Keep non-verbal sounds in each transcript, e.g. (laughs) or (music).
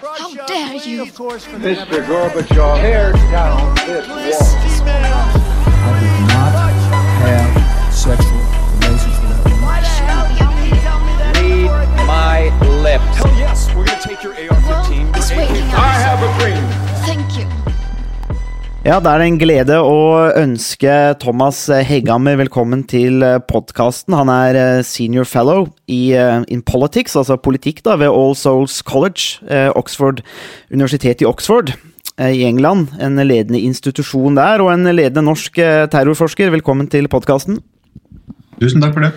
How dare you? Mr. Gorbachev, tear down this wall. I did not have sexual relations with that woman. Read my lips. Hell yes, we're gonna take your AR-15. It's waking I have a dream. Thank you. Ja, det er en glede å ønske Thomas Hegghammer velkommen til podkasten. Han er eh, senior fellow i eh, in politics, altså politikk, da, ved All Souls College, eh, Oxford, universitetet i Oxford eh, i England. En ledende institusjon der, og en ledende norsk eh, terrorforsker. Velkommen til podkasten. Tusen takk for det.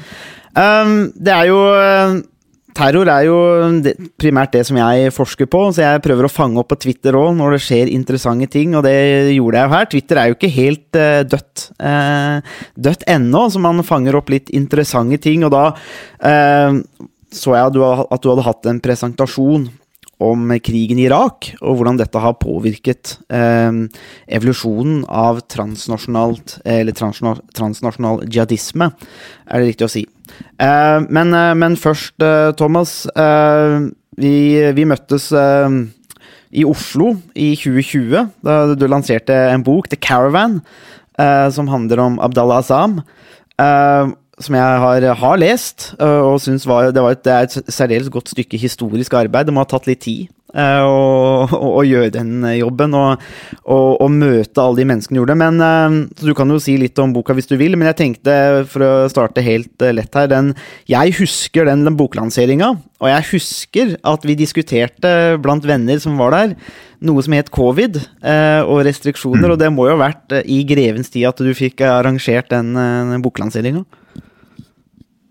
Um, det er jo eh, Terror er jo primært det som jeg forsker på, så jeg prøver å fange opp på Twitter òg når det skjer interessante ting, og det gjorde jeg jo her. Twitter er jo ikke helt uh, dødt uh, dødt ennå, så man fanger opp litt interessante ting, og da uh, så jeg at du, at du hadde hatt en presentasjon om krigen i Irak, og hvordan dette har påvirket eh, evolusjonen av transnasjonal, transnasjonal jihadisme, er det riktig å si. Eh, men, eh, men først, eh, Thomas. vi, vi møttes i Oslo i 2020, da du lanserte en bok, The Caravan, som handler om Abdallah Azam. som jeg har, har lest, og syns det, det er et særdeles godt stykke historisk arbeid. Det må ha tatt litt tid eh, å, å, å gjøre den jobben, og, og, og møte alle de menneskene gjorde. Men, eh, så du kan jo si litt om boka hvis du vil, men jeg tenkte, for å starte helt eh, lett her den, Jeg husker den, den boklanseringa, og jeg husker at vi diskuterte blant venner som var der, noe som het covid eh, og restriksjoner, og det må jo ha vært eh, i grevens tid at du fikk arrangert den, eh, den boklanseringa?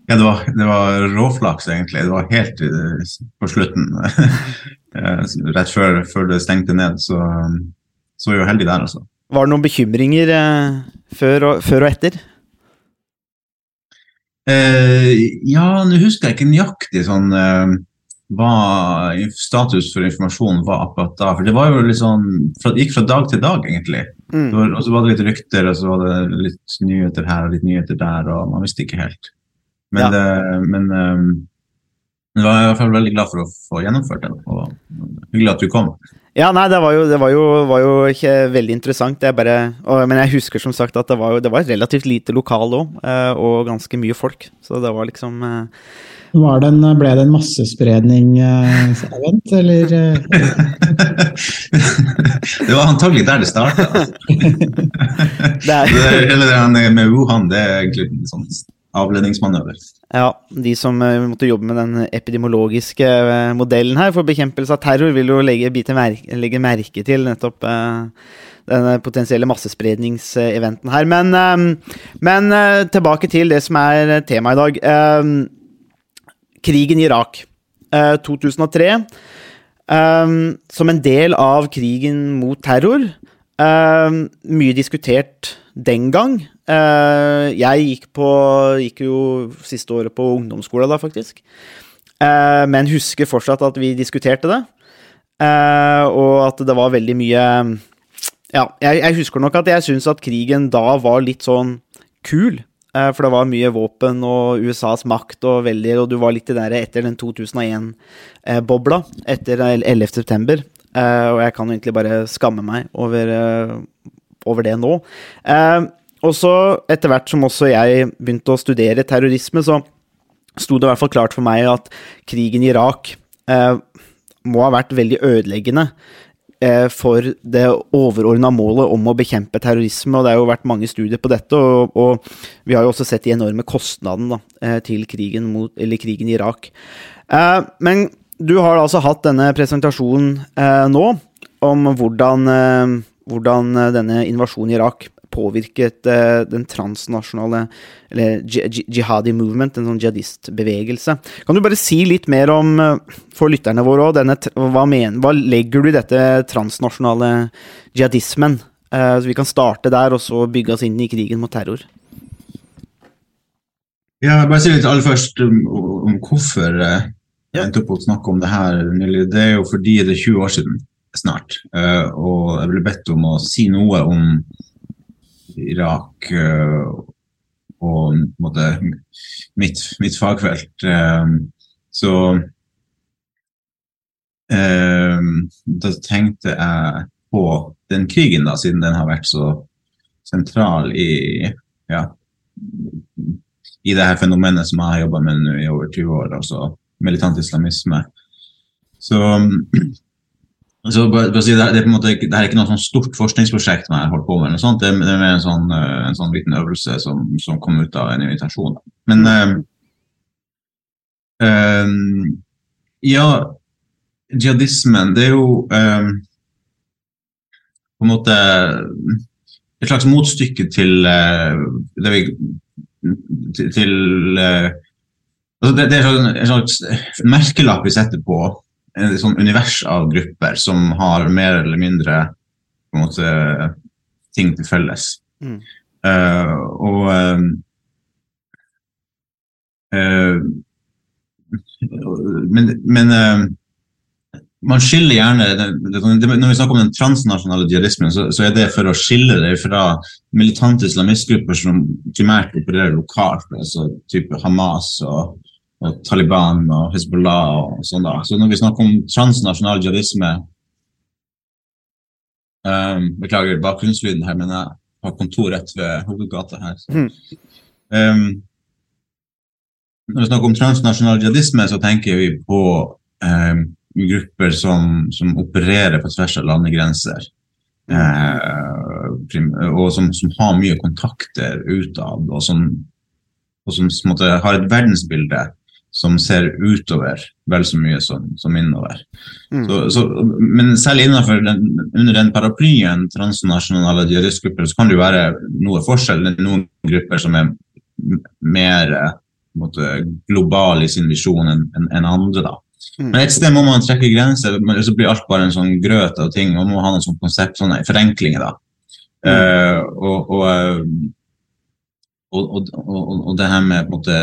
Ja, det var, det var råflaks, egentlig. Det var helt eh, på slutten. (laughs) Eh, Rett før, før det stengte ned, så så var jeg jo heldig der, altså. Var det noen bekymringer eh, før, og, før og etter? Eh, ja, nå husker jeg ikke nøyaktig sånn eh, hva status for informasjonen var akkurat da. For det var jo litt sånn Det gikk fra dag til dag, egentlig. Mm. Og så var det litt rykter, og så var det litt nyheter her og litt nyheter der, og man visste ikke helt. Men, Ja. det, men eh, jeg var i hvert fall veldig glad for å få gjennomført det. Og hyggelig at du kom. Ja, nei, det var jo, det var jo, var jo ikke veldig interessant. Jeg bare, og, men jeg husker som sagt at det var, jo, det var et relativt lite lokal òg, og ganske mye folk. Så det var liksom eh, Var det en, ble det en massespredning-event, eller? eh, (laughs) det var antagelig der det starta. (laughs) (laughs) det er, Eller det med Wuhan, det er egentlig en sånn avledningsmanøver. Ja, de som eh, måtte jobbe med den epidemiologiske eh, modellen her for bekjempelse av terror, vil jo legge, merke, legge merke til nettopp eh, denne potensielle massespredningseventen her. Men, men tilbake til det som er temaet i dag. Krigen i Irak. Eh, 2003. eh, som en del av krigen mot terror. Mye diskutert den gang. Eh, jeg gikk, på, gikk jo siste året på ungdomsskolen da, faktisk. Eh, men husker fortsatt at vi diskuterte det. Eh, og at det var veldig mye Ja, jeg, jeg husker nok at jeg syns at krigen da var litt sånn kul. For det var mye våpen og USAs makt og veldig Og du var litt i der etter den 2001-bobla, etter 11. september. Eh, og jeg kan egentlig bare skamme meg over, over det nå. Eh, og så, etter hvert som også jeg begynte å studere terrorisme, så sto det i hvert fall klart for meg at krigen i Irak eh, må ha vært veldig ødeleggende eh, for det overordna målet om å bekjempe terrorisme. og Det har jo vært mange studier på dette, og, og vi har jo også sett de enorme kostnadene til krigen, mot, krigen i Irak. Eh, men du har altså hatt denne presentasjonen eh, nå om hvordan, eh, hvordan eh, denne invasjonen i Irak påvirket eh, den transnasjonale eller ji- ji- jihadi movement, en sånn jihadistbevegelse. Kan du bare si litt mer om, eh, for lytterne våre òg, hva, hva legger du i dette transnasjonale jihadismen? Så vi kan starte der, og så bygge oss inn i krigen mot terror. Ja, bare si litt aller først om, om hvorfor jeg endte opp å snakke om det her nylig. Det er jo fordi det er 20 år siden snart, eh, og jeg ble bedt om å si noe om Irak eh, og måte, mitt, mitt fagfelt. Eh, så da tenkte jeg på den krigen, da, siden den har vært så sentral i ja, i det her fenomenet som jeg har jobba med nå i over 20 år, altså militant islamisme. Så, så bare, bare si, det, er, det, er ikke- det er ikke noe sånn stort forskningsprosjekt man har holdt på med, eller sånt. det, er- det er mer en sånn, eh, en sånn liten øvelse som, som kom ut av en invitasjon. Men eh, eh, ja, jihadismen, det er jo eh, på en måte et slags motstykke til det vi til, til altså det, er en slags merkelapp vi setter på et sånn univers av grupper som har mer eller mindre på en måte, ting til felles. Mm. Uh, og uh, eh, Men, men man skiller gjerne det, det, det, Når vi snakker om den transnasjonale jihadismen, så, så er det for å skille det fra militante islamistgrupper som primært opererer lokalt, altså type Hamas og, og Taliban og Hezbollah og sånn. da. Så når vi snakker om transnasjonal jihadisme um, Beklager bakgrunnslyden her, men jeg har kontor rett ved hovedgata her. Mm. Um, når vi snakker om transnasjonal jihadisme, så tenker vi på um, grupper som, som opererer på tvers av landegrenser. Prim, og som, som har mye kontakter utad, og som, og som måte, har et verdensbilde som ser utover vel så mye som, som innover. Mm. Så, så, men selv innenfor den, under den paraplyen transnasjonale jihadistgrupper, så kan det jo være noe forskjell. Det er noen grupper som er mer eh, måte, global i sin visjon enn en, andre. da. Mm. Men et sted må man trekke grenser, men så blir alt bare en sånn grøt av ting. Man må ha noe sånn konsept, sånne forenklinger, da. Eh, og, og, og, og, og, det her med på en måte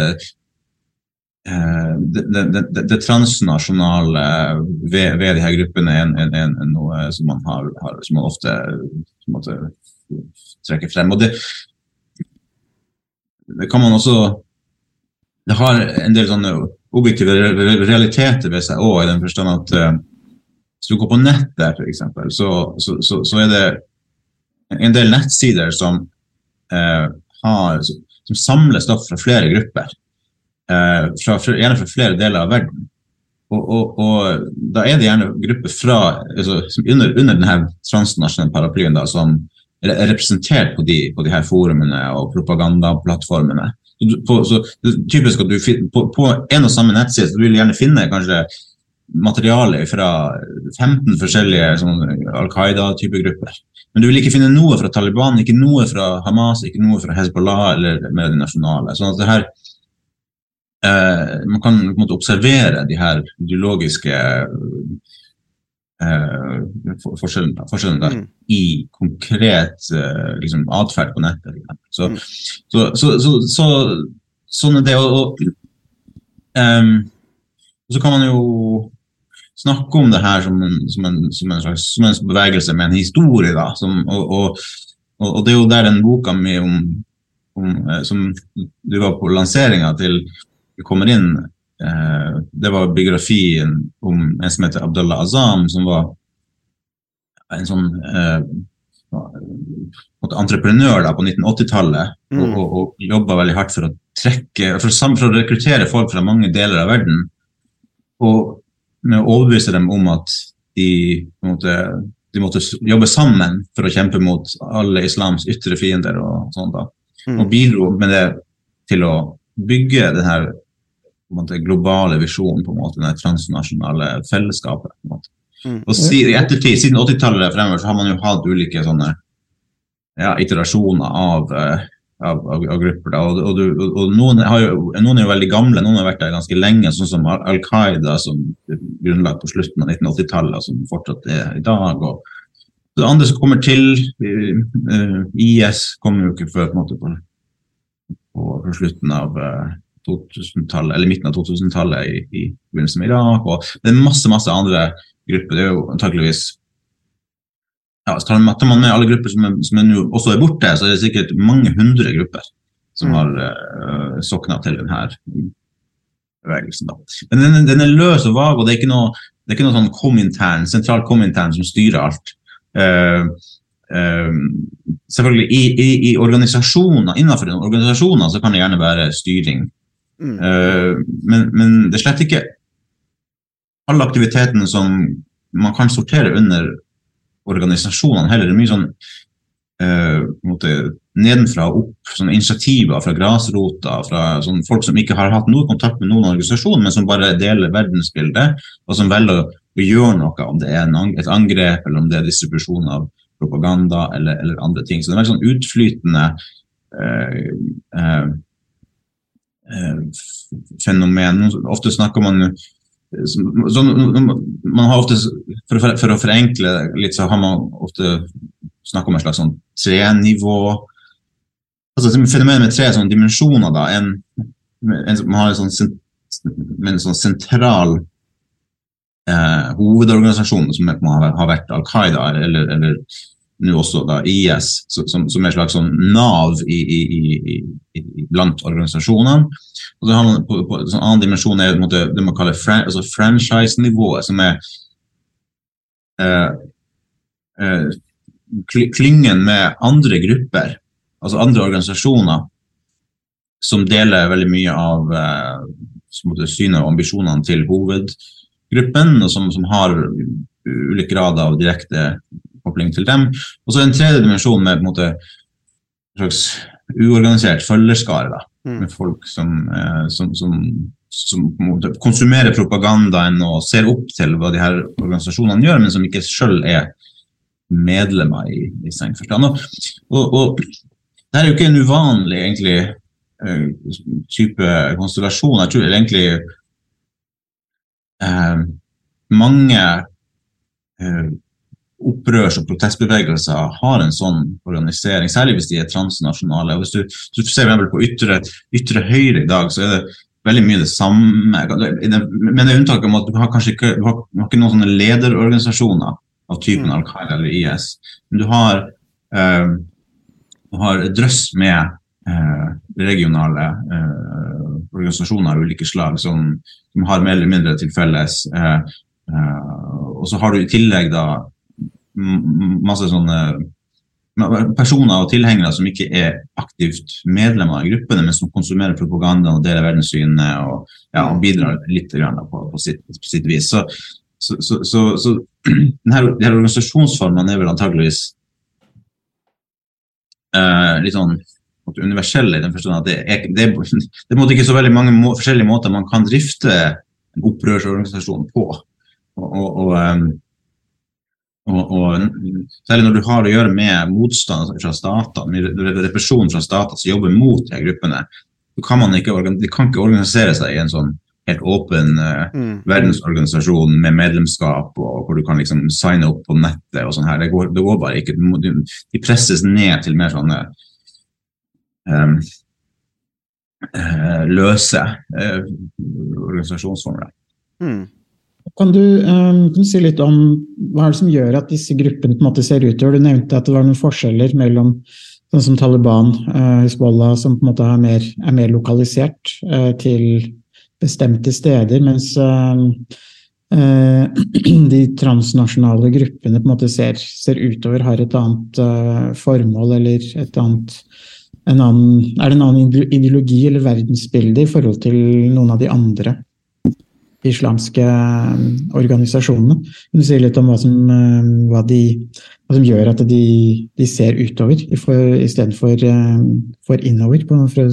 det, transnasjonale ved, ved de her gruppene er, noe som man, har, har, som man ofte måte, trekker frem. Og det, kan man også Det har en del sånne objektive re- re- realiteter ved seg òg, i den forstand at eh, hvis du går på nettet, f.eks., så, så, så, så er det en del nettsider som, eh, har, som samler stoff fra flere grupper. Eh, fra, gjerne fra flere deler av verden. Og, og, og da er det gjerne grupper fra, altså, under, under denne transnasjonale paraplyen da, som er er representert på de, på de her forumene og propagandaplattformene. Så På, så typisk at du på, på en og samme nettside så vil gjerne finne kanskje materiale fra 15 forskjellige sånn, Al Qaida-type grupper. Men du vil ikke finne noe fra Taliban, ikke noe fra Hamas, ikke noe fra Hezbollah eller med det nasjonale. Sånn at det her eh, Man kan på en måte observere de her ideologiske eh, forskjellene, forskjellene der Mm. i konkret eh, liksom, atferd på nettet. Så, Mm. så, så, så, så, sånn er det. Og, og, ehm, så kan man jo snakke om det her som en, som en, som en slags som en bevegelse med en historie. Da, som, og, og, og, og det er jo der den boka mi om, om, eh, som du var på lanseringa til vi kommer inn, eh, det var biografien om en som heter Abdullah Azam, som var en sånn eh, en entreprenør da, på 1980-tallet, og, Mm. og, og jobba veldig hardt for å trekke, for, for å rekruttere folk fra mange deler av verden. Og med å overbevise dem om at de, måte, de måtte jobbe sammen for å kjempe mot alle islams ytre fiender og sånt da. Mm. Og bidro med det til å bygge den her på en måte, globale visjonen, på en måte, det transnasjonale fellesskapet. på en måte. Mm. Og si, i ettertid, siden 80-tallet fremover, så har man jo hatt ulike sånne ja, iterasjoner av, eh, av, av, av grupper. Og, og, du, og, noen, har jo, noen er jo veldig gamle, noen har vært der ganske lenge, sånn som Al- Qaida, som ble grunnlagt på slutten av 1980-tallet, som fortsatt er i dag. Og det andre som kommer til, eh, IS kommer jo ikke før på, på, på, slutten av eh, 2000-tallet, eller midten av 2000-tallet i, i forbindelse med Irak. Og det er masse, masse andre grupper. Det er jo antakeligvis ja, så tar man tar man med alle grupper som, er, som er nå også er borte, så er det sikkert mange hundre grupper som Mm. har uh, sokna til denne bevegelsen. Da. Men den, den er løs og vag, og det er ikke noe, det er ikke noe sånn komintern, sentral komintern som styrer alt. Uh, eh, selvfølgelig i, i, i organisasjoner, innenfor organisasjoner så kan det gjerne være styring. Mm. Eh, men, men det er slett ikke alle aktivitetene som man kan sortere under organisasjonene heller. Det er mye sånn eh, måte, nedenfra og opp, sånne initiativer fra grasrota, fra sånn folk som ikke har hatt noe kontakt med noen organisasjon, men som bare deler verdensbildet, og som velger å gjøre noe, om det er en, et angrep, eller om det er distribusjon av propaganda, eller, eller andre ting. Så det er veldig sånn utflytende eh, eh, fenomen. Ofte snakker man så- man har ofte, for, for å forenkle litt, så har man ofte snakket om et slags sånn trenivå. Altså Fenomenet med tre sånne dimensjoner. da, en, en, Man har en sånn, en sånn sentral eh, hovedorganisasjon som har, har vært Al Qaida, eller, eller nå også da IS, som, som er et slags sånn nav i, i, i, blant organisasjonene. Og så har man på, på en annen dimensjon er måte, det man kaller fran, altså franchise-nivået, som er eh, eh, klyngen med andre grupper, altså andre organisasjoner, som deler veldig mye av eh, synet og ambisjonene til hovedgruppen, og som, som har ulik grad av direkte kobling til dem. Og så en tredje dimensjon med på en måte en slags uorganisert følgerskare. da Mm. med folk som, eh, som, som, som konsumerer propagandaen og ser opp til hva de her organisasjonene gjør, men som ikke selv er medlemmer i, i streng forstand. Og, og, og det er jo ikke en uvanlig egentlig eh, type konstellasjon. Jeg tror egentlig eh, mange eh, opprørs- og protestbevegelser har en sånn organisering, særlig hvis de er transnasjonale. Og hvis du, hvis du ser på ytre, ytre høyre i dag, så er det veldig mye det samme. Men det er unntaket om at du har kanskje ikke, du har, du har ikke noen sånne lederorganisasjoner av typen Mm. Al-Qaida eller IS. Men du har, eh, du har drøss med eh, regionale eh, organisasjoner av ulike slag som, som har mer eller mindre til felles. Eh, eh, og så har du i tillegg da masse sånne personer og tilhengere som ikke er aktivt medlemmer av gruppene, men som konsumerer propaganda og deler verdenssynet og, ja, og bidrar litt på, på, sitt, på sitt vis. Så, så, så, så, så (clears throat) denne, denne organisasjonsformen er vel antageligvis eh, litt sånn universell i den forstand at det er, det er, (laughs) det er ikke så veldig mange må, forskjellige måter man kan drifte en opprørsorganisasjon på. Og, og, og, ehm, og, og Særlig når du har å gjøre med motstand fra stater, med represjon fra stater som jobber mot de gruppene, så kan man ikke, de kan ikke organisere seg i en sånn helt åpen uh, Mm. verdensorganisasjon med medlemskap, og hvor du kan liksom signe opp på nettet og sånn her. Det går, det går bare ikke. Du De presses ned til mer sånne um, løse uh, organisasjonsformer. Mm. Kan du, eh, kan du si litt om hva er det som gjør at disse gruppene på en måte ser utover? Du nevnte at det var noen forskjeller mellom sånn som Taliban, eh, Hizbollah, som på en måte er mer, er mer lokalisert eh, til bestemte steder, mens eh, eh, (clears throat) de transnasjonale gruppene på en måte ser, ser utover, har et annet formål eller et annet en annen, Er det en annen ideologi eller verdensbilde i forhold til noen av de andre islamske eh, organisasjonene? Kan du si litt om hva som, eh, hva de, hva som gjør at de, de ser utover i for- istedenfor eh, for innover, på, for å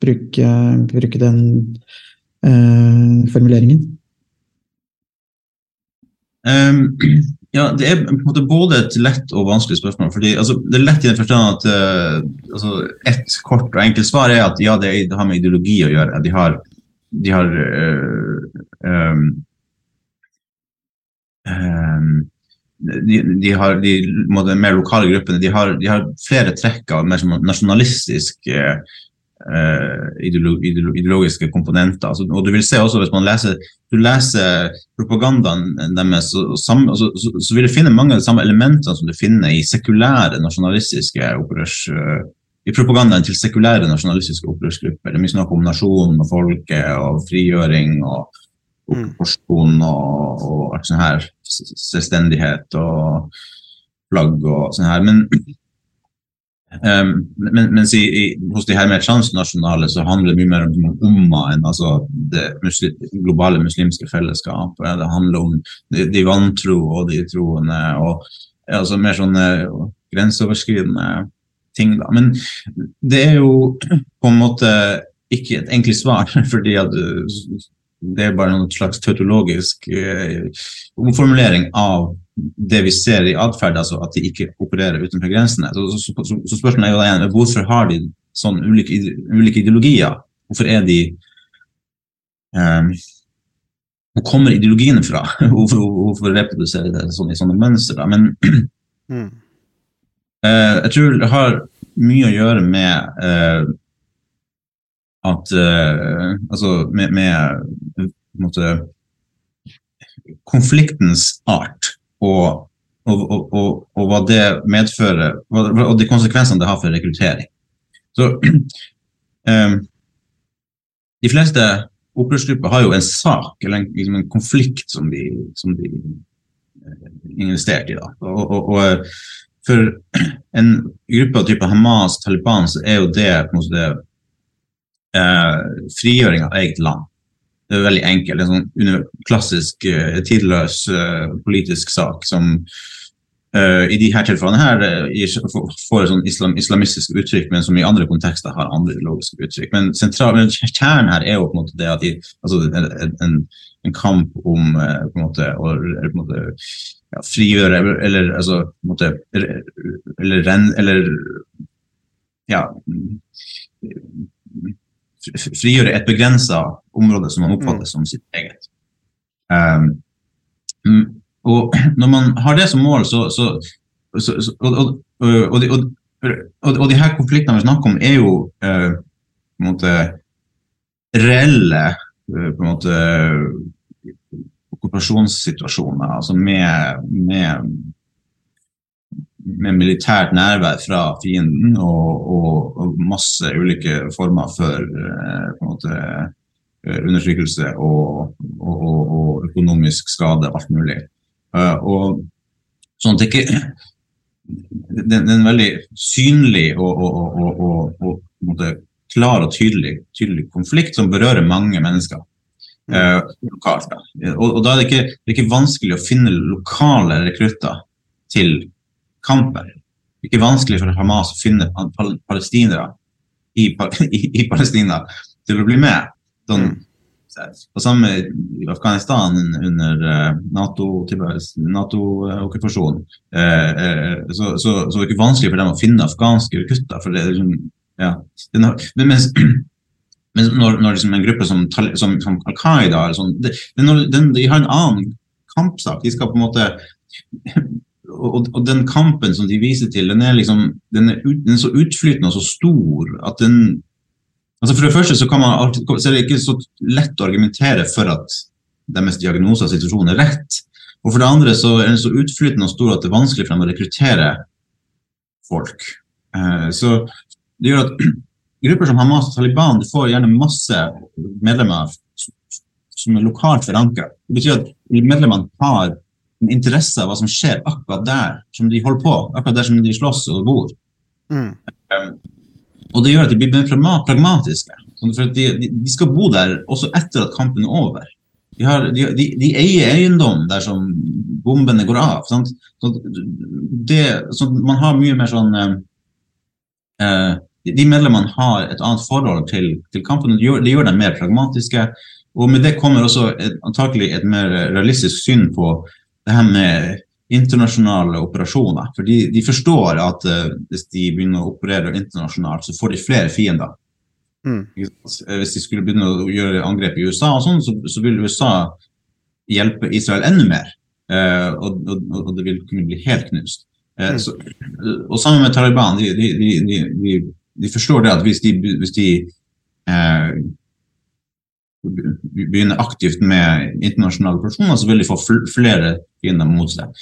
bruke, bruke den eh, formuleringen? Um, (clears throat) ja, det er på en måte både et lett og vanskelig spørsmål. fordi altså, Det er lett i den forstand at uh, altså, et kort og enkelt svar er at ja, det, har med ideologi å gjøre. De har, de har eh, ehm, um, de, de har de de, mer lokale gruppene de har, de har flere trekk av mer som nasjonalistisk eh, eh, ideolo, ideolo, ideologiske komponenter. Altså, og du vil se også hvis man leser, du leser propagandaen deres, så, sam, så, så, så vil du finne mange av de samme elementene som du finner i sekulære nasjonalistiske opprørs, Uh, i propagandaen til sekulære nasjonalistiske opprørsgrupper. Det er mye snakk om nasjonen og folket og frigjøring og okkupasjon og, og alt sånt her. Selvstendighet og flagg og sånn her. Men, um, men mens i, i, hos de her mer transnasjonale så handler det mye mer om umma enn altså det muslim, globale muslimske fellesskapet. Det handler om de, de vantro og de troende og altså mer sånne grenseoverskridende ting. Da. Men det er jo på en måte ikke et enkelt svar, (laughs) fordi at det er bare noen slags tautologisk eh, omformulering av det vi ser i atferd, altså at de ikke opererer utenfor grensene. Så, så, så, så spørsmålet er jo da igjen, hvorfor har de sånn ulike, ulike ideologier? Hvorfor er de eh, Hvor kommer ideologiene fra? (laughs) Hvorfor, hvorfor reproduserer de sånn i sånne mønstre? Men Mm. Eh, jeg tror det har mye å gjøre med eh, at uh, Altså med, med måte, konfliktens art og, og, og, og, hva det medfører, og de konsekvensene det har for rekruttering. Så um, (clears throat) De fleste opprørsgrupper har jo en sak eller en, liksom en konflikt som de, som de eh, investert i. Da. Og for (clears throat) en gruppe av type Hamas, Taliban, så er jo det på en måte eh, frigjøring av eget land. Det er veldig enkelt. En sånn klassisk, eh, tidløs eh, politisk sak som eh, i de her tilfellene her får- et sånn islam, islamistisk uttrykk, men som i andre kontekster har andre ideologiske uttrykk. Men, sentral, men kjernen her er jo på en måte det at de, altså en, en, en kamp om eh, på en måte, å, på en måte ja, frigjøre eller, altså på en måte eller, eller, eller ja frigjøre et begrensa område som man oppfatter som sitt eget. Um, mm, og når man har det som mål, så, så, så, så og, og, og, de, og, og, og de her konfliktene vi snakker om, er jo uh, på en måte reelle eh, på en måte okkupasjonssituasjoner, altså med, med, med militært nærvær fra fienden og, og, og masse ulike former for eh, måte, eh, undertrykkelse og, og, økonomisk skade, alt mulig. Eh, og sånn at det ikke det, er en veldig synlig og, og, og, og, klar og tydelig, tydelig konflikt som berører mange mennesker eh, lokalt. Da. Og da er det, ikke, det er ikke vanskelig å finne lokale rekrutter til kampen. Det er ikke vanskelig for Hamas å finne palestinere i, (laughs) i, i Palestina til å bli med. Sånn, på samme i Afghanistan under eh, NATO-okkupasjonen. NATO eh, så, så, så det er ikke vanskelig for dem å finne afghanske gutter. For det er liksom, ja. Men, mens, (clears throat) mens når, når liksom en gruppe som, som, som Al Qaida eller sånn, det, det, de har en annen kampsak. De skal på en måte og, og den kampen som de viser til, den er, liksom, den er, ut, den er så utflytende og så stor at den altså For det første så, alltid, så er det ikke så lett å argumentere for at deres diagnose og situasjon er rett. Og for det andre så er den så utflytende og stor at det er vanskelig for dem å rekruttere folk. Eh, så det gjør at (clears throat) grupper som Hamas og Taliban får gjerne masse medlemmer som er lokalt forankra. Det betyr at medlemmene har interesse av hva som skjer akkurat der som de holder på, akkurat der som de slåss og bor. Mm. Um, og det gjør at de blir mer pragmatiske. Sånn for de, de, de skal bo der også etter at kampen er over. De, har, de, eier eiendom der som bombene går av. Sant? Så det, så man har mye mer sånn eh, de- medlemmene har et annet forhold til, til kampen, det gjør, det gjør dem mer pragmatiske. Og med det kommer også et, antakelig et mer realistisk syn på det her med internasjonale operasjoner. For de, de forstår at uh, hvis de begynner å operere internasjonalt, så får de flere fiender. Mm. Eh, Hvis de skulle begynne å gjøre angrep i USA, og sånn, så, så vil USA hjelpe Israel enda mer. Uh, og, og, og det vil kunne bli helt knust. Eh, så, og sammen med Taliban, de, de, de forstår det at hvis de, hvis begynner aktivt med internasjonale operasjoner, så vil de få fl flere fiender mot seg.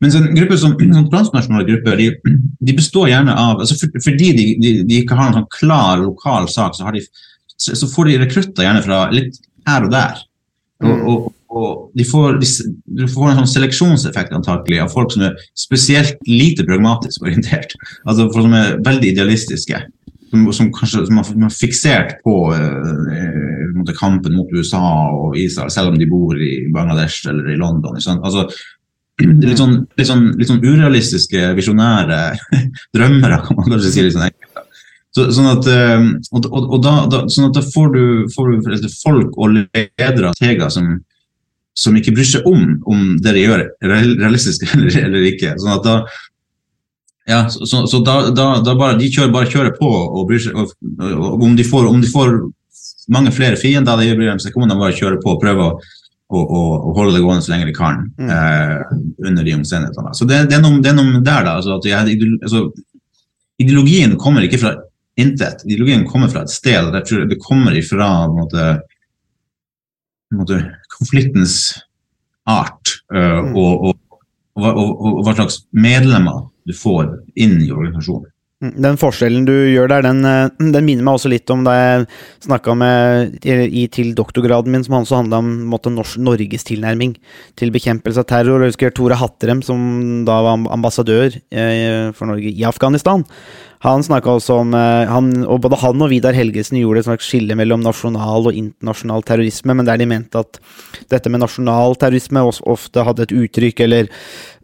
Mens en gruppe som sånn transnasjonale grupper, de, de består gjerne av altså for, Fordi de, de, de ikke har en sånn klar lokal sak, så, har de, så, så får de rekrutter gjerne fra litt her og der. Og, og, og de får, de, du får en sånn seleksjonseffekt antakelig av folk som er spesielt lite pragmatisk orientert. Altså folk som er veldig idealistiske. Som, som kanskje som har, fiksert på uh, kampen mot USA og Israel, selv om de bor i Bangladesh eller i London. Altså, litt sånn, litt sånn, litt sånn urealistiske, visjonære (laughs) drømmere, kan man kanskje si. litt sånn. Så, sånn at, eh, og, og, og da, da, sånn at da får du, får du folk og ledere teger som, som ikke bryr seg om om det de gjør, realistisk (laughs) eller, eller ikke. Sånn at da, ja, så, så, da, da, da bare, de kjører, bare kjører på og bryr seg og, og om, de får, om de får mange flere fiender, det blir de sekund bare å kjører på og prøve å å, å holde det gående så lenge de kan eh, under de omstendighetene. Så det, det, er noe, det er noe der, da. Altså, jeg, altså, ideologien kommer ikke fra intet. Ideologien kommer fra et sted. jeg tror Det kommer ifra en måte, en måte, konfliktens art eh, og, og, og, og, og hva slags medlemmer du får inn i organisasjonen. Mm, Den forskjellen du gjør der, den, eh, den minner meg også litt om da jeg snakka med i, til doktorgraden min, som også handla om måte, norsk, Norges tilnærming til bekjempelse av terror. Jeg husker Tore Hatterem, som da var ambassadør eh, for Norge i Afghanistan. Han snakka også om eh, han, og Både han og Vidar Helgesen gjorde et slags skille mellom nasjonal og internasjonal terrorisme, men der de mente at dette med nasjonal terrorisme ofte hadde et uttrykk, eller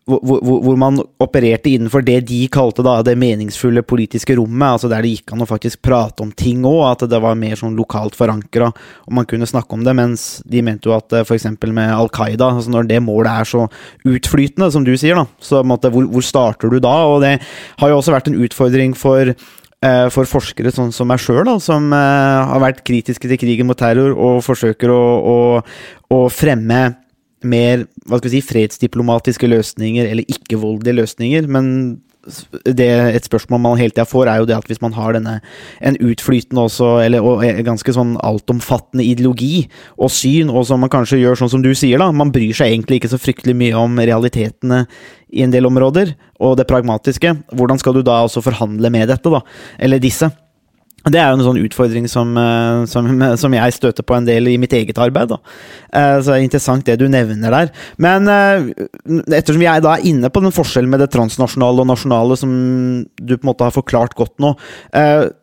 hvor, hvor, hvor man opererte innenfor det de kalte da det meningsfulle politiske rommet, altså der det gikk an å faktisk prate om ting òg, at det var mer sånn lokalt forankra, og man kunne snakke om det, mens de mente jo at f.eks. med Al Qaida, altså når det målet er så utflytende, som du sier, da, så måtte, hvor, hvor starter du da? Og det har jo også vært en utfordring for eh, for forskere sånn som meg sjøl, som eh, har vært kritiske til krigen mot terror og forsøker å, å, å fremme mer hva skal vi si, fredsdiplomatiske løsninger eller ikke-voldelige løsninger. Men det, et spørsmål man hele tida får, er jo det at hvis man har denne en utflytende også, eller og ganske sånn altomfattende ideologi og syn, og som man kanskje gjør sånn som du sier, da, man bryr seg egentlig ikke så fryktelig mye om realitetene i en del områder, og det pragmatiske, hvordan skal du da også forhandle med dette, da, eller disse? Det er jo en sånn utfordring som, eh, som, (laughs) som jeg støter på en del i mitt eget arbeid. Da. Eh, Så det er interessant det du nevner der. Men eh, ettersom vi er da inne på den forskjellen med det transnasjonale og nasjonale som du på en måte har forklart godt nå,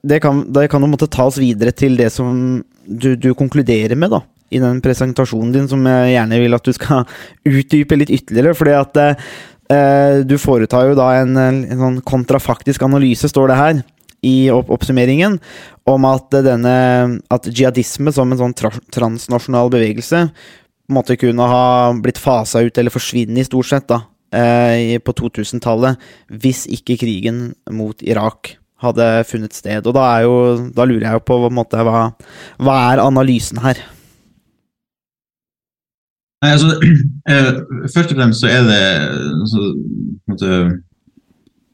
det kan, det kan jo måtte ta oss videre til det som du, du konkluderer med, da. I den presentasjonen din, som jeg gjerne vil at du skal (laughs) utdype litt ytterligere. fordi at du foretar jo da en, en sånn kontrafaktisk analyse, står det her i opp oppsummeringen om at denne at jihadisme som en sånn tra transnasjonal bevegelse måtte kunne ha blitt fasa ut eller forsvinne i stort sett da, eh, på 2000-tallet hvis ikke krigen mot Irak hadde funnet sted. Og da, jo, da lurer jeg jo på, på måte, hva, hva er analysen her? Nei, altså, (clears throat) eh, først og fremst så er det så, på en måte, eh,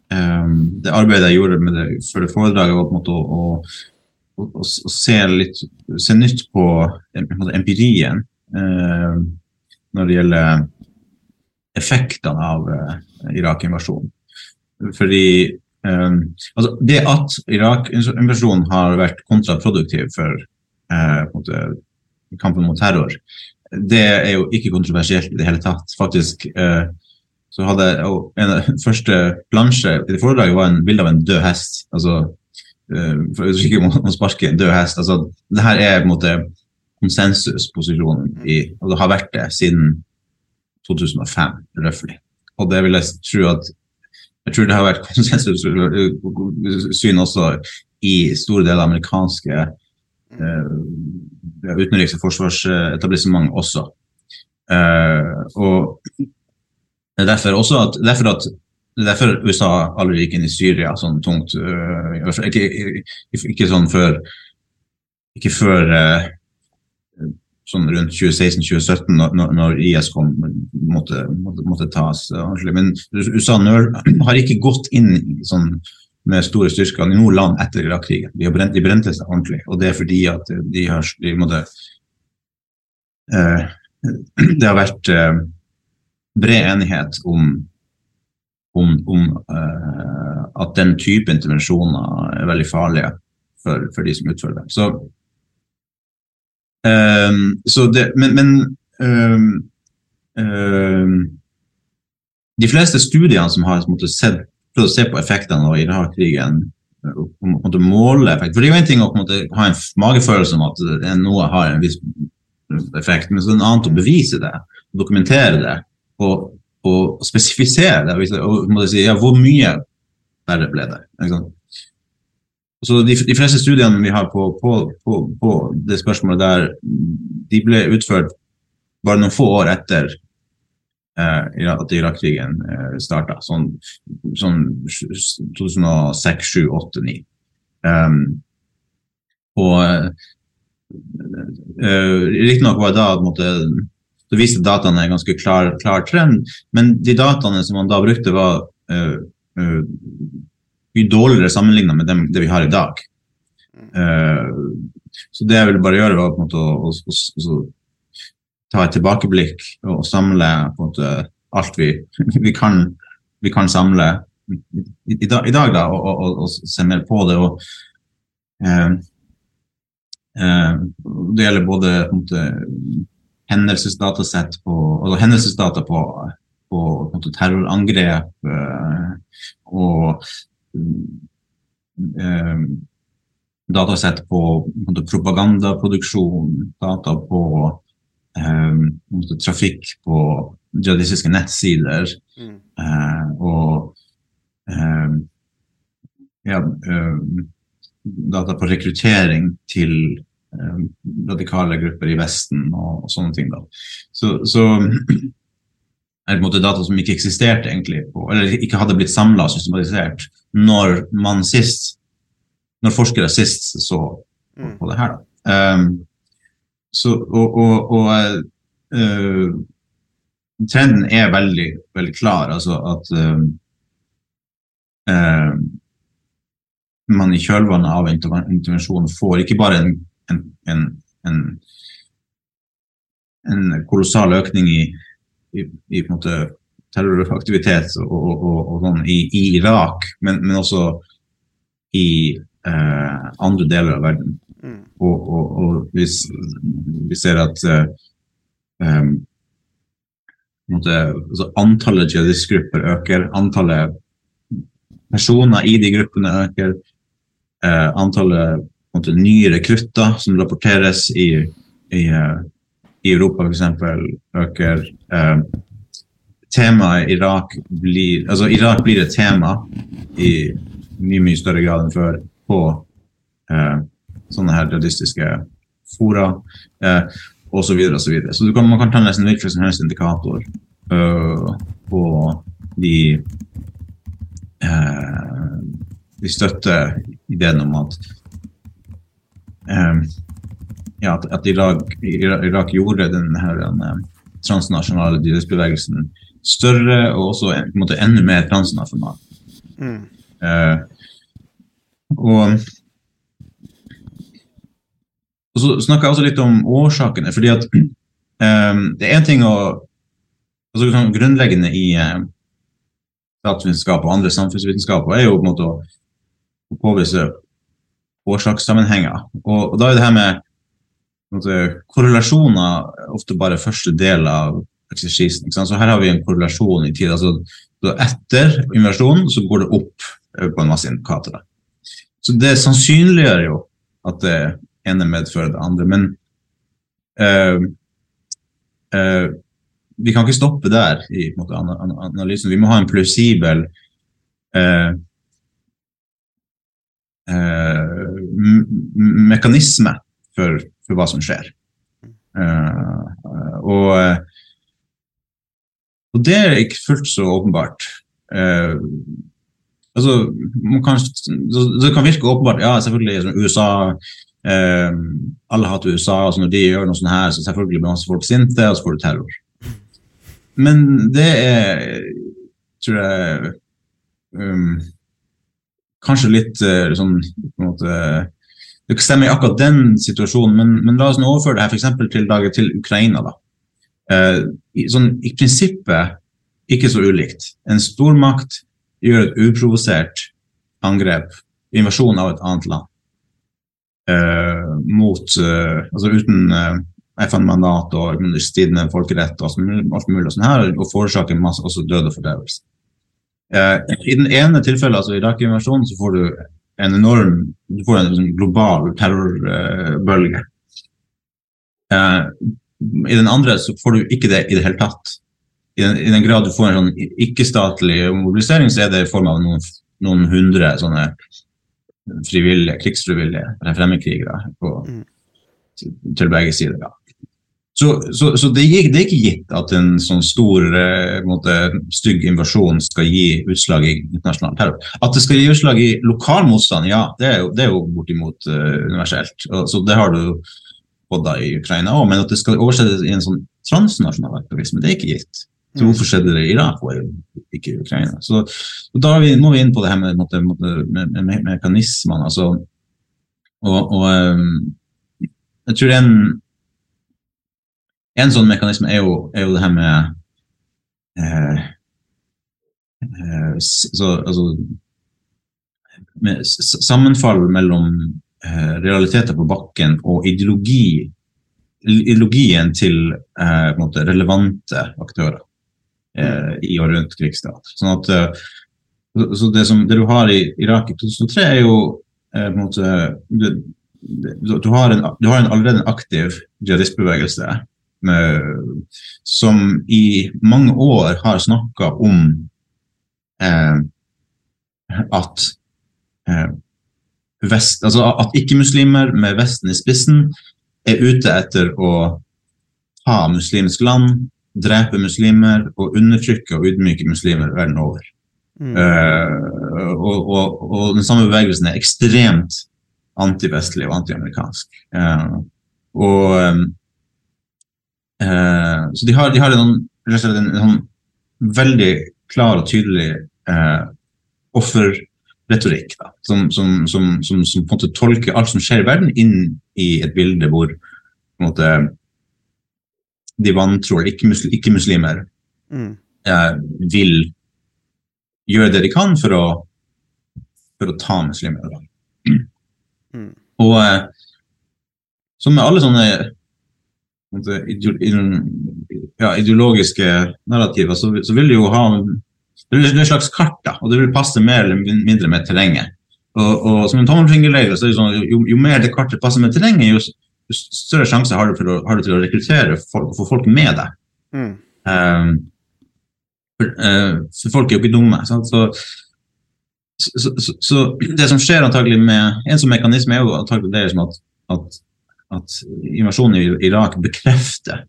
Det arbeidet jeg gjorde med det for det foredraget, var på en måte å, å, å, å se, litt, se nytt på, på empirien eh, når det gjelder effektene av eh, Irak-invasjonen. Fordi eh, altså, det at Irak-invasjonen har vært kontraproduktiv for eh, måte, kampen mot terror, det er jo ikke kontroversielt i det hele tatt. Faktisk eh, så hadde jeg en av (laughs) første plansje i foredraget var en bilde av en død hest. Altså, eh, for å ikke må sparke en død hest. Altså, det her er på en måte konsensusposisjonen i, og det har vært det siden 2005, røftlig. Og det vil jeg tro at jeg tror det har vært (laughs) konsensussyn også i store deler av amerikanske eh, utenriks- og forsvarsetablissement også. Uh, og det er derfor at, derfor at er derfor USA aldri gikk inn i Syria sånn tungt. fall ikke, ikke, sånn før Ikke før øh, sånn rundt 2016-2017, når, når- IS kom, måtte, måtte, måtte tas eh, ordentlig. Men USA nøl, (clears throat) har ikke gått inn sånn med store styrker i noe land etter Irak-krigen. De, brent, de brente seg ordentlig, og det er fordi at de har de måtte, øh, (clears throat) Det har vært eh, bred enighet om om, om uh, at den type intervensjoner er veldig farlige for, for de som utfører dem. Så, um, det, men, men um, um, de fleste studiene som har prøvd å se på effektene av Irak-krigen, måte måle effekt. For det er jo en ting å måte, ha en magefølelse om at noe har en viss effekt, men så er det en annen å bevise det, dokumentere det og, å spesifisere. Og si, ja, hvor mye verre ble det? Så de, de fleste studiene vi har på, på, på, på det spørsmålet der, de ble utført bare noen få år etter eh, at Irak-krigen eh, starta, sånn, sånn 2006, 2007, 2008, 2009. Um, og eh, uh, Riktignok var det da måte, så viste dataene en ganske klar, klar trend, men de dataene som man da brukte, var uh, uh, mye dårligere sammenlignet med dem, det vi har i dag. Uh, så det jeg ville bare gjøre, var på en måte å, å, å, å ta et tilbakeblikk og samle på en måte alt vi, (laughs) vi, kan, vi kan samle i, i, dag, i dag, da, og, og, og, se mer på det. og eh, eh, Det gjelder både på en måte, hendelsesdatasett på, altså hendelsesdata på, på, på terrorangrep eh, og eh, datasett på, på propagandaproduksjon, data på eh, trafikk på jihadistiske nettsider eh, og ja, data på rekruttering til radikale grupper i Vesten og, og sånne ting. Da. Så, så (clears throat) er på en måte data som ikke eksisterte egentlig, på, eller ikke hadde blitt samla og systematisert når man sist, når forskere sist så på, på det her. Da. Um, så, og, og, og uh, trenden er veldig, veldig klar. Altså at um, uh, man i kjølvannet av intervensjonen får ikke bare en, en, en, en, en kolossal økning i, i, i terroraktivitet og, og, og, sånn i, i Irak, men, men også i eh, andre deler av verden. Og, og, og vi, vi ser at eh, på måte, altså antallet jihadistgrupper øker, antallet personer i de gruppene øker, eh, antallet måte, nye rekrutter som rapporteres i, i, eh, i Europa f.eks. øker. Eh, temaet Irak blir altså Irak blir et tema i mye mye større grad enn før på eh, sånne her jihadistiske fora eh, osv. Så, videre, og så, videre. så du kan, man kan ta nesten hvilken som helst indikator uh, på de uh, Vi støtter ideen om at ja, at, at Irak, Irak, gjorde denne her, eh, transnasjonale jihadistbevegelsen større og også en, en måte enda mer transnasjonal. Eh, og, og så snakker jeg også litt om årsakene, fordi at eh, det er en ting å altså sånn Grunnleggende i eh, statsvitenskap og andre samfunnsvitenskaper er jo på en måte å påvise årsakssammenhenger. Og, og da er det her med måte, korrelasjoner ofte bare første del av eksersisen. Så her har vi en korrelasjon i tid. altså så Etter invasjonen så går det opp eh, på en masse indikatorer. Så det sannsynliggjør jo at det ene medfører det andre. Men øh, øh, vi kan ikke stoppe der i måte, ana- ana- analysen. Vi må ha en plausibel øh, mekanisme for, for hva som skjer. Uh, og, og det er ikke fullt så åpenbart. Uh, altså, kan, det kan virke åpenbart, ja, selvfølgelig USA uh, Alle hater USA, og så når de gjør noe sånt her, så selvfølgelig blir masse folk sinte, og så får du terror. Men det er, tror jeg um, Kanskje litt eh, sånn på en måte, Det stemmer i akkurat den situasjonen, men, men la oss nå overføre det her eksempel til, dagen til Ukraina. da. Eh, sånn, I prinsippet ikke så ulikt. En stormakt gjør et uprovosert angrep, invasjon av et annet land, eh, mot eh, Altså uten eh, FN-mandat og stridende folkerett og alt mulig, og sånn her, og forårsaker masse også død og fordrevelse. Eh, I den ene tilfellet, altså Irak-invasjonen, så får du en enorm du får en global terrorbølge. Eh, I den andre så får du ikke det i det hele tatt. I den, i den grad du får en sånn ikke-statlig mobilisering, så er det i form av noen, noen hundre sånne frivillige, krigsfrivillige fremmedkrigere på, Mm. til begge sider. Ja. Så, så, så det, er, det er ikke gitt at en sånn stor, eh, måte, stygg invasjon skal gi utslag i internasjonal terror. At det skal gi utslag i lokal motstand, ja, det er jo, det er jo bortimot eh, universelt. Så det har du da i Ukraina òg, men at det skal oversettes i en sånn transnasjonal aktivisme, det er ikke gitt. Så hvorfor skjedde det i Irak og ikke i Ukraina? Så, da vi, må vi inn på det her med, med, med, mekanismene. Altså, og, og ehm, jeg tror en en sånn mekanisme er jo, er jo det her med eh, eh, så, altså, med sammenfall mellom eh, realiteter på bakken og ideologi ideologien til eh, måte, relevante aktører eh, i og rundt krigsstat. Sånn at, så- det, som, det du har i Irak i 2003, er jo på en måte du, du, har en, du har en allerede en aktiv jihadistbevegelse som i mange år har snakka om eh, at eh, vest, altså at ikke-muslimer med Vesten i spissen er ute etter å ta muslimsk land, drepe muslimer og undertrykke og ydmyke muslimer verden over. Mm. Uh, og, og, og den samme bevegelsen er ekstremt antivestlig og antiamerikansk. Uh, og eh, eh, Så de har, de har en, en, en, en sånn veldig klar og tydelig eh, offerretorikk, som, som, som, som, som på en måte tolker alt som skjer i verden, inn i et bilde hvor måte, de vantro ikke-muslimer ikke muslimer, Mm. eh, vil gjøre det de kan for å, for å ta muslimer. Mm. Og eh, som med alle sånne på en måte, ideo, ide- ja, ideologiske narrativer, så, så vil det jo ha det et slags kart, da, og det vil passe mer eller mindre med terrenget. Og, og som en tommelfingerregel, så er det sånn, jo, jo mer det kartet passer med terrenget, jo, større sjanse har du, for å, har du til å rekruttere folk, og få folk med deg. Mm. Um, for, uh, for folk er jo ikke dumme. Så, så, så det som skjer antagelig med En sånn mekanisme er jo antagelig det som at, at, at invasjonen i Irak bekrefter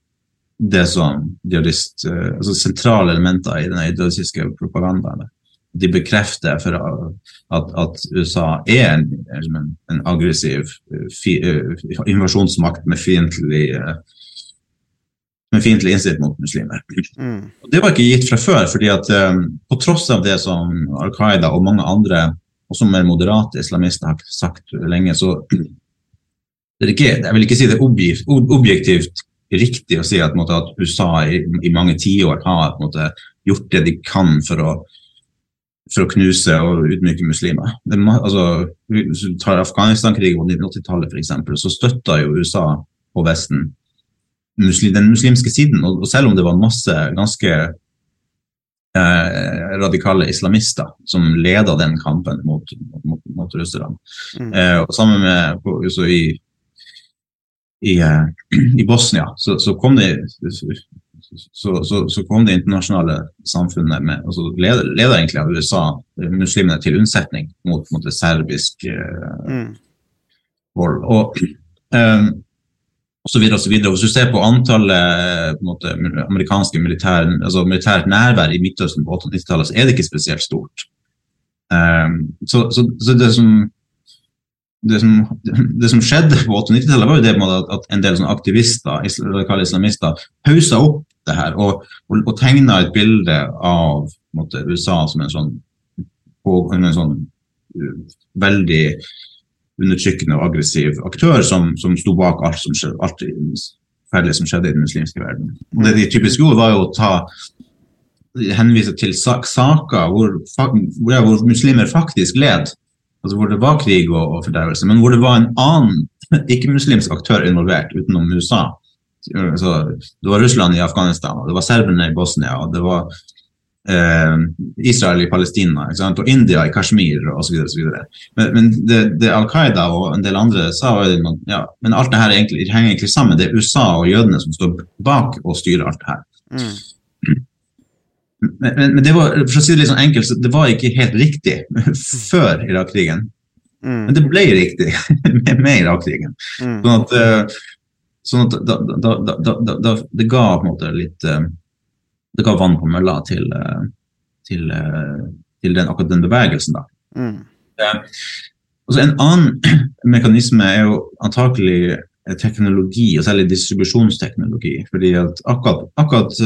det som jihadist, eh, altså sentrale elementer i den jødiske propagandaen. De bekrefter at, at USA er en, en, en aggressiv eh, fi, eh, invasjonsmakt med fiendtlig med fiendtlig innstilt mot muslimer. Mm. Det var ikke gitt fra før, fordi at på tross av det som Al Qaida og mange andre, også mer moderate islamister, har sagt lenge, så ikke, jeg vil ikke si det er objektivt, objektivt riktig å si at, måte, at USA i, i mange tiår har måte, gjort det de kan for å, for å knuse og utmyke muslimer. Det, altså, hvis du tar Afghanistan-krigen på 1980-tallet f.eks., så støtta jo USA og Vesten muslim, den muslimske siden. Og, og selv om det var masse ganske eh, radikale islamister som leda den kampen mot, mot, mot russerne. Mm. Eh, og sammen med i, i, eh, i Bosnia så, så kom det så, så, så kom det internasjonale samfunnet med, altså leder, leder egentlig av USA eh, muslimene til unnsetning mot, mot det serbisk eh, Mm. vold. Og, um, og så videre og så videre. Hvis du ser på antallet på en måte, amerikanske militær, altså militært nærvær i Midtøsten på 80-90-tallet, så er det ikke spesielt stort. Um, så, så, så det som det som, det som skjedde på 80-90-tallet, var jo det at, at en del sånne aktivister, radikale islamister, pausa opp det her og, og, og tegna et bilde av måte, USA som en sånn, på, en sånn uh, veldig undertrykkende og aggressiv aktør som, som sto bak alt som skjedde, alt fæle som skjedde i den muslimske verden. Og det de typisk gjorde, var jo å ta henvise til sak, saker hvor, hvor, ja, hvor muslimer faktisk led. Altså hvor det var krig og, og fordervelse, men hvor det var en annen ikke-muslimsk aktør involvert utenom USA. Så det var Russland i Afghanistan, det var serberne i Bosnia, og det var eh, Israel i Palestina og India i Kashmir osv. Men, men det, det Al Qaida og en del andre sa, ja, men alt det her er henger egentlig sammen. Det er USA og jødene som står bak og styrer alt det her. Men, men, men det var, for å si det litt sånn enkelt, så det var ikke helt riktig (laughs) før Irak-krigen. Men det ble riktig (laughs) med, med Irak-krigen. Sånn at, eh, sånn at da, da, da, det ga på en måte litt eh, Det ga vann på mølla til, eh, til, til den, akkurat den bevegelsen. da. Mm. Eh, en annen (clears throat) mekanisme er jo antakelig teknologi, og særlig distribusjonsteknologi. fordi at akkurat, akkurat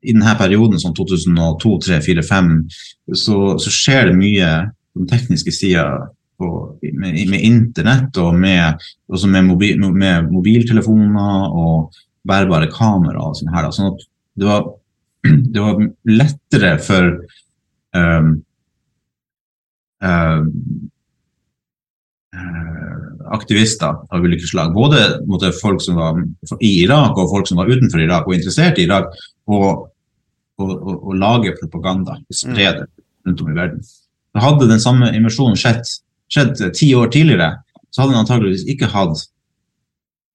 i denne perioden, sånn 2002, 2003, 2004, 2005, så, så skjer det mye på den tekniske sida med, med internett og med, med, mobil, med mobiltelefoner og bærbare kamera og sånn her. Da. Sånn at det var, (clears throat) det var lettere for um, um, aktivister av ulike slag. Både folk som var i Irak og folk som var utenfor Irak og interessert i Irak, og, å, å, å lage propaganda. Spre det rundt om i verden. Hadde den samme invasjonen skjedd, skjedd ti år tidligere, så hadde den antageligvis ikke hatt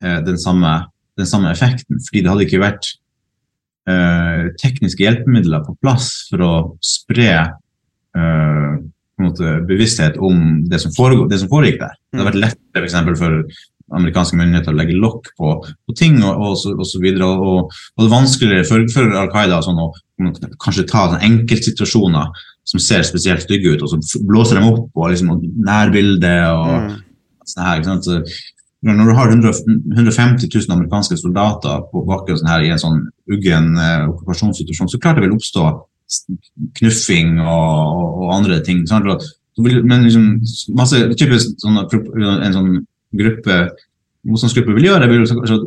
eh, den, samme, den samme effekten. Fordi det hadde ikke vært eh, tekniske hjelpemidler på plass for å spre eh, bevissthet om det som, foregår, det som foregikk der. Det hadde vært lettere for, eksempel, for amerikanske myndigheter å legge lokk på, på ting og, og, så, og så videre. Og, og det er vanskeligere for, for Al Qaida sånn, å kanskje ta sånn enkeltsituasjoner som ser spesielt stygge ut, og så blåser dem opp og liksom, og nærbilde og Mm. sånn her. Ikke sant? Når du har 100, 150 000 amerikanske soldater på bakken sånn her, i en sånn uggen eh, okkupasjonssituasjon, så klart det vil oppstå knuffing og, og, andre ting. Sant? Men liksom, masse, typisk sånn, en sånn gruppe motstandsgruppe vil gjøre, vil så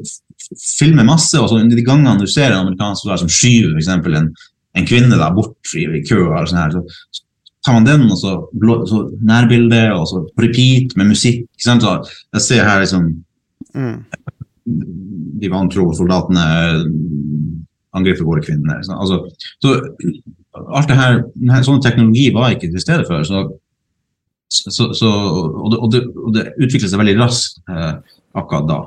filme masse, og så de gangene du ser en amerikansk soldat som skyver for eksempel en, en kvinne da, bort i, i kø, eller sånn her, så tar man den, og så, blå, så nærbilde, og så repeat med musikk. Ikke sant? Så jeg ser her liksom Mm. de vantro soldatene angriper våre kvinner. Altså, så alt det her, sånn teknologi var ikke til stede før. Så, så, så, og, det, og, det, og det utvikler seg veldig raskt eh, akkurat da.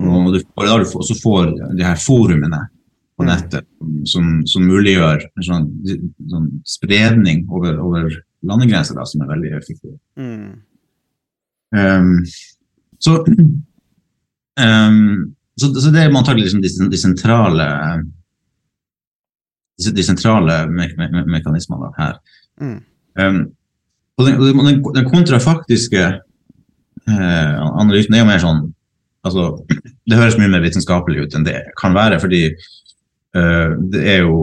Og du og da du får, så får de her forumene på nettet som, som muliggjør en sånn, sånn spredning over, over landegrenser, da, som er veldig effektiv. Mm. Um, så, um, (clears throat) så, så det er antagelig liksom de, de sentrale de, de sentrale me me me mekanismene her. Mm. Um, og den, den, den kontrafaktiske eh, analysen er jo mer sånn altså, Det høres mye mer vitenskapelig ut enn det kan være, fordi eh, det er jo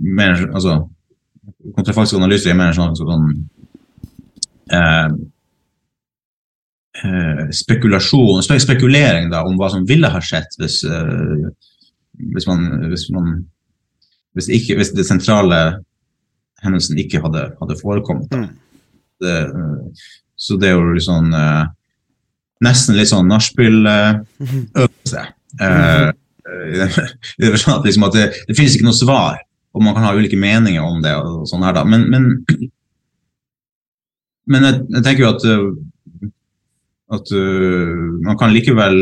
mer altså, Kontrafaktisk analyse er mer sånn, sånn eh, eh, spekulasjon, spekulering da, om hva som ville ha skjedd hvis, eh, hvis man, hvis man hvis, ikke, hvis det sentrale hendelsen ikke hadde, hadde forekommet. Da. Mm. Eh, så det er jo litt sånn eh, Nesten litt sånn nachspiel-øvelse. Uh, eh, i den forstand at liksom at det, det finnes ikke noe svar, og man kan ha ulike meninger om det. og sånn her da. Men, men, men jeg, jeg tenker jo at, at uh, man kan likevel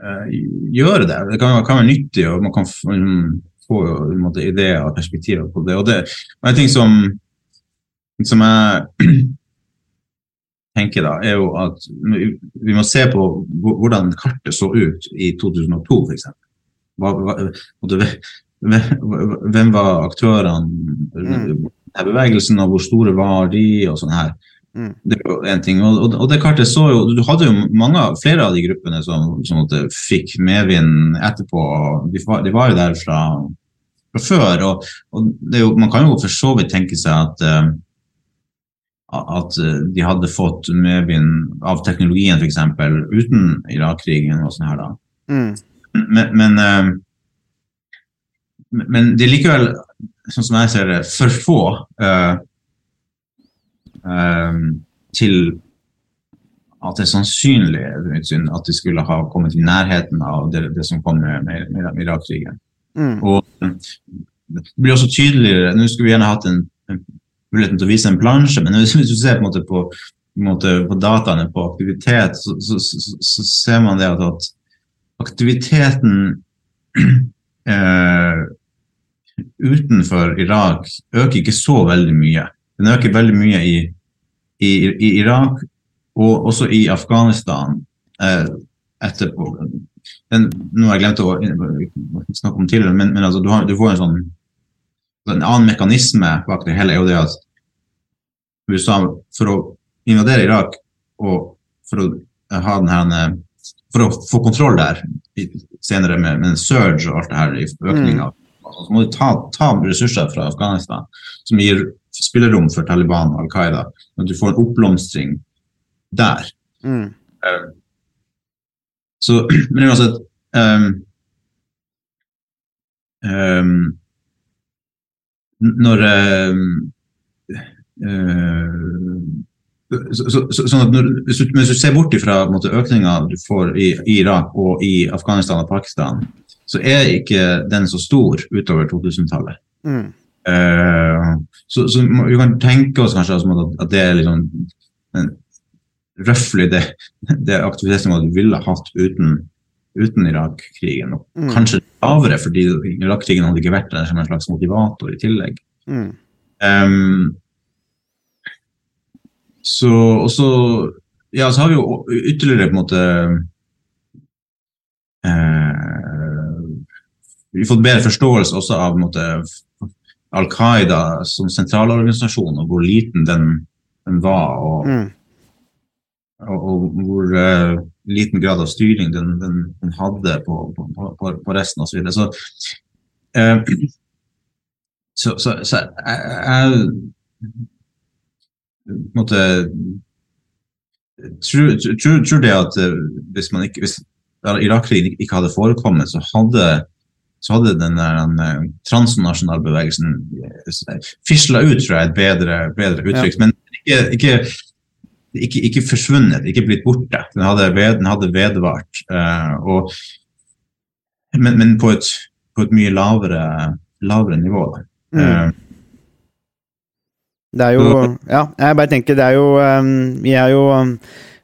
uh, gjøre det. Det kan, kan være nyttig, og man kan liksom få på måte, ideer og perspektiver på det. Og det og en ting som, som jeg (clears throat) tenker da, er jo at vi må se på hvordan kartet så ut i 2002 f.eks. Hvem var aktørene, Mm. denne bevegelsen, og hvor store var de, og sånn her. Mm. Det jo en ting. Og, og, det kartet så jo Du hadde jo mange, flere av de gruppene som, som fikk medvind etterpå. De, var- de var jo der fra, fra før. Og, og det jo, man kan jo for så vidt tenke seg at eh, at eh, de hadde fått medvind av teknologien f.eks. uten Irak-krigen og sånn her da. Mm. Men, men, eh, men det er likevel, sånn som jeg ser det, for få uh, uh, til at det er sannsynlig at de skulle ha kommet i nærheten av det, det som kom med, med, med Irak-krigen. Mm. Og det blir også tydeligere Nå skulle vi gjerne hatt en, en muligheten til å vise en plansje, men hvis du ser på, på, på, på dataene på aktivitet, så, så, så, så ser man det at, at aktiviteten (clears throat) eh, utenfor Irak øker ikke så veldig mye. Den øker veldig mye i, i, i Irak og også i Afghanistan eh, etterpå. Den, nå har jeg glemt å snakke om tidligere, men, men altså, du, har, du får en sånn en annen mekanisme bak det hele er jo det at USA for å invadere Irak og for å ha den her for å få kontroll der senere med, med en surge og alt det her i økning av så må du ta, ta ressurser fra Afghanistan som gir spillerom for Taliban og Al Qaida. At du får en oppblomstring der. Mm. Eh, Så, (clears throat) men uansett um, um, Når um, uh, så, så, så, sånn at når, hvis, du, hvis du ser bort fra økninga du får i, Irak og i Afghanistan og Pakistan, så er ikke den så stor utover 2000-tallet. Mm. Uh, så, så vi kan tenke oss kanskje altså at, at det er liksom en- røftlig det, det aktivitetsnivået du ville hatt uten, uten Irak-krigen. Og Mm. kanskje lavere, fordi Irak-krigen hadde ikke vært der som en slags motivator i tillegg. Mm. Um, så, og så, ja, så har vi jo ytterligere på en måte eh, Vi har fått bedre forståelse også av måte, Al Qaida som sentralorganisasjon, og hvor liten den, den var. Og, Mm. Og, og hvor uh, liten grad av styring den, den, den hadde på, på, på, på resten osv. Så, videre. så, så, så, så jeg, jeg måte tror, tror, tror det at eh, hvis man ikke hvis Irak-krigen ikke hadde forekommet, så hadde så hadde den der den, transnasjonalbevegelsen fisla ut, tror jeg, et bedre, bedre uttrykk. Men ikke, ikke, ikke, ikke forsvunnet, ikke blitt borte. Den hadde, ved, den hadde vedvart. Uh, og, men, men på et, på et mye lavere, lavere nivå. Mm. Eh, Det er jo Ja, jeg bare tenker det er jo um, Vi er jo um,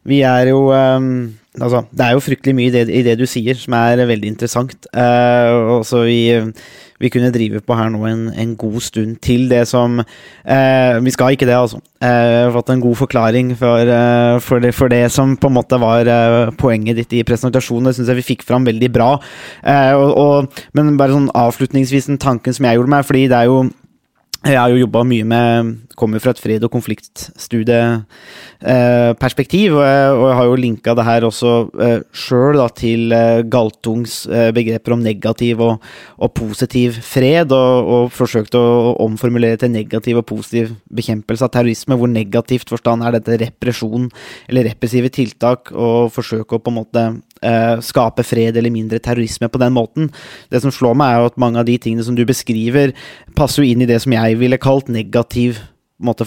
Vi er jo um, Altså, det er jo fryktelig mye i det, i det du sier som er veldig interessant. Uh, og så vi, kunne drive på her nå en, en god stund til det som eh, Vi skal ikke det, altså. Eh, fått en god forklaring for, eh, for, det, for det som på en måte var eh, poenget ditt i presentasjonen. Det syns jeg vi fikk fram veldig bra. Uh, og, og, men bare sånn avslutningsvis den tanken som jeg gjorde meg, fordi det er jo jeg har jo jobba mye med Kommer fra et fred- og konfliktstudieperspektiv, og, jeg- har jo linka det her også uh, sjøl til eh, Galtungs eh, begreper om negativ og, og positiv fred, og, og forsøkt å, omformulere til negativ og positiv bekjempelse av terrorisme, hvor negativt forstand er dette represjon eller repressive tiltak, og forsøke å på en måte eh, skape fred eller mindre terrorisme på den måten. Det som slår meg, er jo at mange av de tingene som du beskriver, passer jo inn i det som jeg ville kalt negativ måte,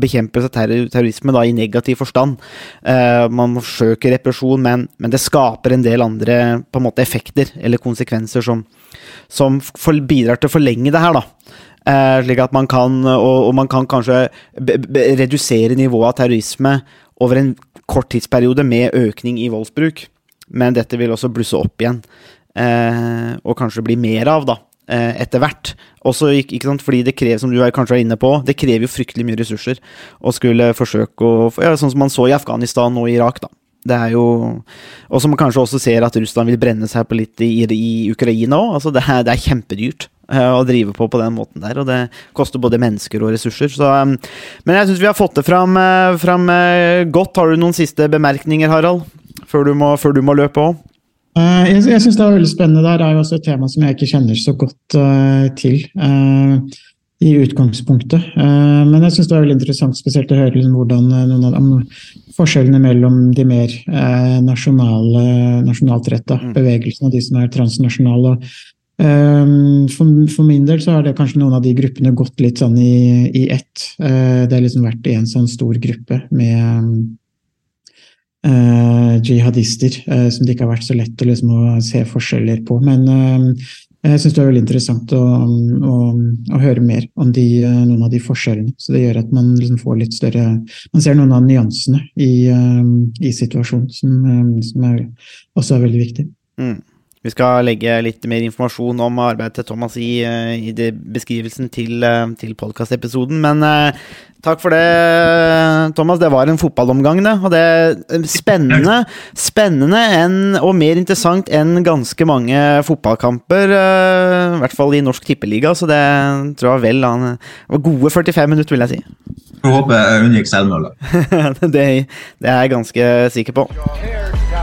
bekjempelse av terror, terrorisme da, i negativ forstand. Uh, man forsøker represjon, men, men det skaper en del andre på en måte, effekter eller konsekvenser som, som for, bidrar til å forlenge det her. da. Uh, slik at man kan, og, og man kan kanskje redusere nivået av terrorisme over en kort tidsperiode med økning i voldsbruk. Men dette vil også blusse opp igjen, eh, og kanskje bli mer av, da etter hvert. Også, ikke, sant, fordi det krever, som du kanskje er inne på, det krever jo fryktelig mye ressurser å skulle forsøke å ja, Sånn som man så i Afghanistan og Irak, da. Det er jo Og som man kanskje også ser at Russland vil brenne seg på litt i, i Ukraina òg. Altså det, er, det er kjempedyrt eh, å drive på på den måten der, og det koster både mennesker og ressurser. Så, um, men jeg syns vi har fått det fram, eh, fram eh, godt. Har du noen siste bemerkninger, Harald? Før du må, før du må løpe òg? Eh, Jeg, jeg syns det er veldig spennende. Der er jo også et tema som jeg ikke kjenner så godt uh, til uh, i utgangspunktet. Uh, men jeg syns det er veldig interessant spesielt å høre liksom, hvordan noen av om forskjellene mellom de mer nasjonale, nasjonalt retta Mm. bevegelsene og de som er transnasjonale. Um, for, for, min del så har det kanskje noen av de gruppene gått litt sånn i, i ett. Det har liksom vært en sånn stor gruppe med uh, jihadister eh, som det ikke har vært så lett å, liksom, å se forskjeller på. Men jeg syns det er veldig interessant å, å, å høre mer om de, noen av de forskjellene. Så det gjør at man liksom får litt større Man ser noen av nyansene i, i situasjonen, som, som er, også er veldig viktig. Mm. Vi skal legge litt mer informasjon om arbeidet til Thomas i, eh, i beskrivelsen til, eh, til podkastepisoden. Men eh, takk for det, Thomas. Det var en fotballomgang, det. Og det er spennende, spennende en, og mer interessant enn ganske mange fotballkamper. Eh, I hvert fall i Norsk Tippeliga, så det tror jeg vel han var gode 45 minutter, vil jeg si. Jeg håper jeg unngikk selvmål. (laughs) det, det er jeg ganske sikker på.